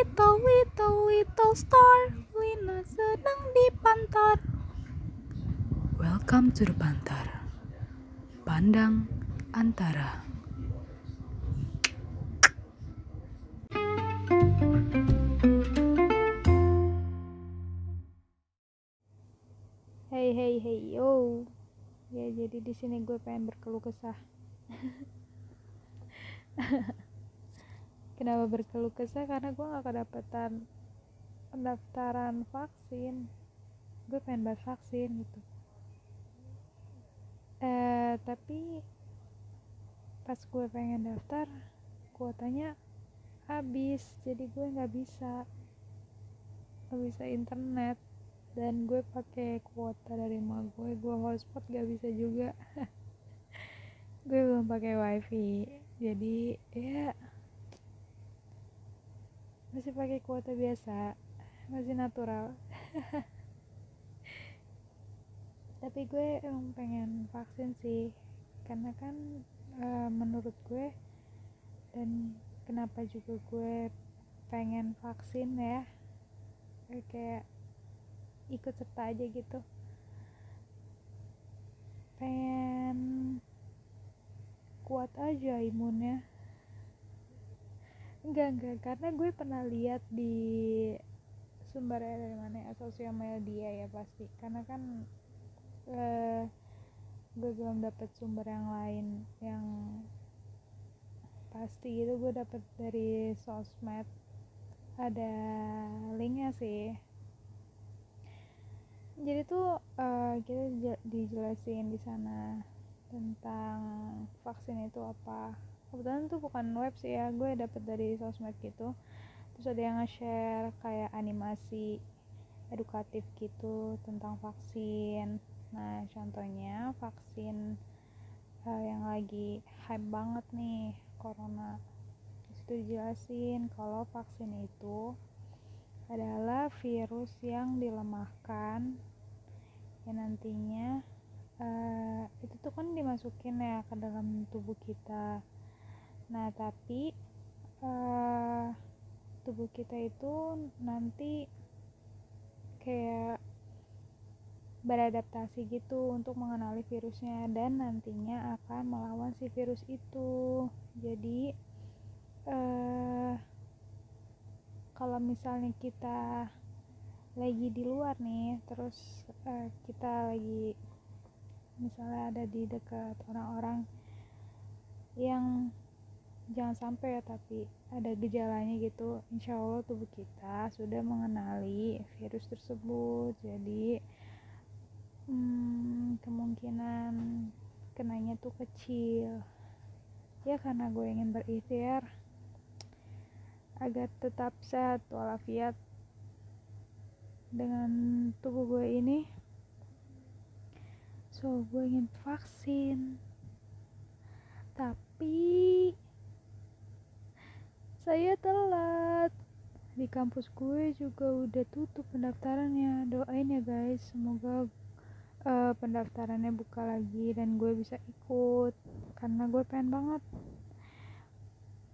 little little little star Lina sedang dipantar Welcome to the pantar. Pandang antara. Hey hey hey yo. Ya jadi di sini gue pengen berkeluh kesah kenapa berkeluh kesah? Karena gue gak kedapatan pendaftaran vaksin. Gue pengen bahas vaksin gitu. Eh tapi pas gue pengen daftar kuotanya habis. Jadi gue nggak bisa. Nggak bisa internet. Dan gue pakai kuota dari emak gue gue hotspot gak bisa juga. Gue belum pakai wifi. Jadi ya masih pakai kuota biasa. Masih natural. Tapi gue emang pengen vaksin sih. Karena kan e, menurut gue dan kenapa juga gue pengen vaksin ya kayak ikut serta aja gitu. Pengen kuat aja imunnya enggak enggak. Karena gue pernah lihat di sumbernya dari mana ya sosial media ya pasti. Karena kan eh, gue belum dapet sumber yang lain yang pasti itu gue dapet dari sosmed. Ada linknya sih. Jadi tuh uh, kita dijelasin di sana tentang vaksin itu apa kebetulan tuh bukan web sih ya gue dapet dari sosmed gitu. Terus ada yang nge-share kayak animasi edukatif gitu tentang vaksin. Nah contohnya vaksin uh, yang lagi hype banget nih corona. Di situ dijelasin kalau vaksin itu adalah virus yang dilemahkan yang nantinya uh, itu tuh kan dimasukin ya ke dalam tubuh kita nah tapi uh, tubuh kita itu nanti kayak beradaptasi gitu untuk mengenali virusnya dan nantinya akan melawan si virus itu. Jadi uh, kalau misalnya kita lagi di luar nih terus uh, kita lagi misalnya ada di dekat orang-orang yang jangan sampai ya tapi ada gejalanya gitu. Insya Allah tubuh kita sudah mengenali virus tersebut. Jadi hmm, kemungkinan kenanya tuh kecil. Ya karena gue ingin berikhtiar. Agar tetap sehat walafiat dengan tubuh gue ini. So gue ingin vaksin. Tapi saya telat. Di kampus gue juga udah tutup pendaftarannya. Doain ya guys. Semoga uh, pendaftarannya buka lagi dan gue bisa ikut. Karena gue pengen banget.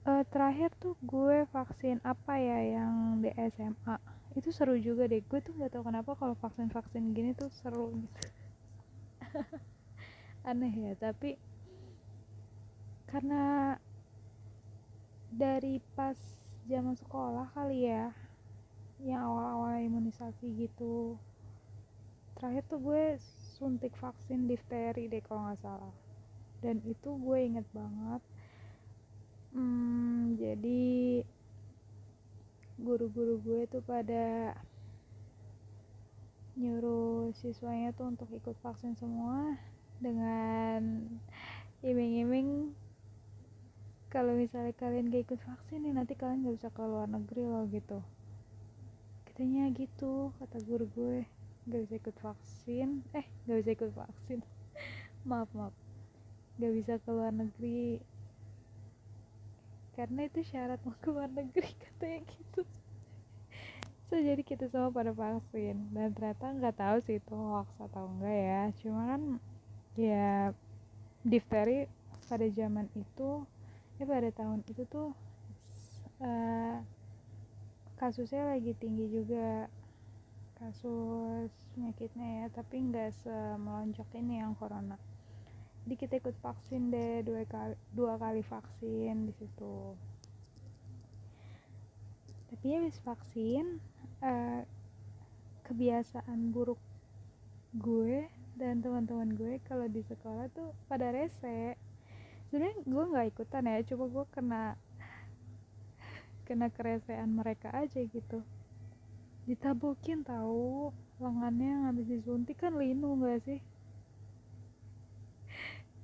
Uh, terakhir tuh gue vaksin apa ya yang di SMA itu seru juga deh. Gue tuh nggak tahu kenapa kalau vaksin vaksin gini tuh seru gitu. Aneh ya tapi karena dari pas zaman sekolah kali ya yang awal-awal imunisasi gitu. Terakhir tuh gue suntik vaksin difteri deh kalau nggak salah. Dan itu gue inget banget. Hmm, jadi guru-guru gue tuh pada nyuruh siswanya tuh untuk ikut vaksin semua dengan iming-iming kalau misalnya kalian gak ikut vaksin nih nanti kalian gak bisa ke luar negeri loh gitu. Katanya gitu kata guru gue. Gak bisa ikut vaksin. Eh gak bisa ikut vaksin. Maaf maaf. Gak bisa ke luar negeri. Karena itu syarat mau ke luar negeri katanya gitu. So jadi kita semua pada vaksin. Dan ternyata nggak tahu sih itu hoax atau enggak ya. Cuma kan ya difteri pada zaman itu ya pada tahun itu tuh uh, kasusnya lagi tinggi juga. Kasus penyakitnya ya tapi nggak semelonjak ini yang corona. Jadi kita ikut vaksin deh dua kali dua kali vaksin di situ. Tapi habis vaksin uh, kebiasaan buruk gue dan teman-teman gue kalau di sekolah tuh pada rese sebenarnya gue nggak ikutan ya coba gue kena kena keresean mereka aja gitu. Ditabokin tahu lengannya habis disuntik kan linu gak sih?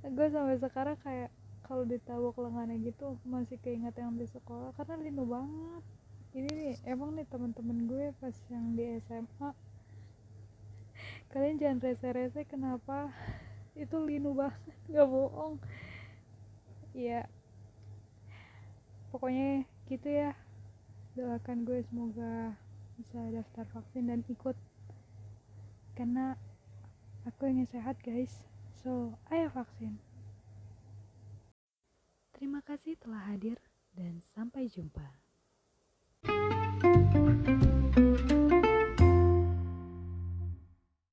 Gue sampai sekarang kayak kalau ditabok lengannya gitu masih keinget yang di sekolah karena linu banget. Ini nih emang nih teman-teman gue pas yang di SMA kalian jangan rese-rese kenapa? Itu linu banget nggak bohong ya pokoknya gitu ya. Doakan gue semoga bisa daftar vaksin dan ikut. Karena aku ingin sehat guys. So ayo vaksin. Terima kasih telah hadir dan sampai jumpa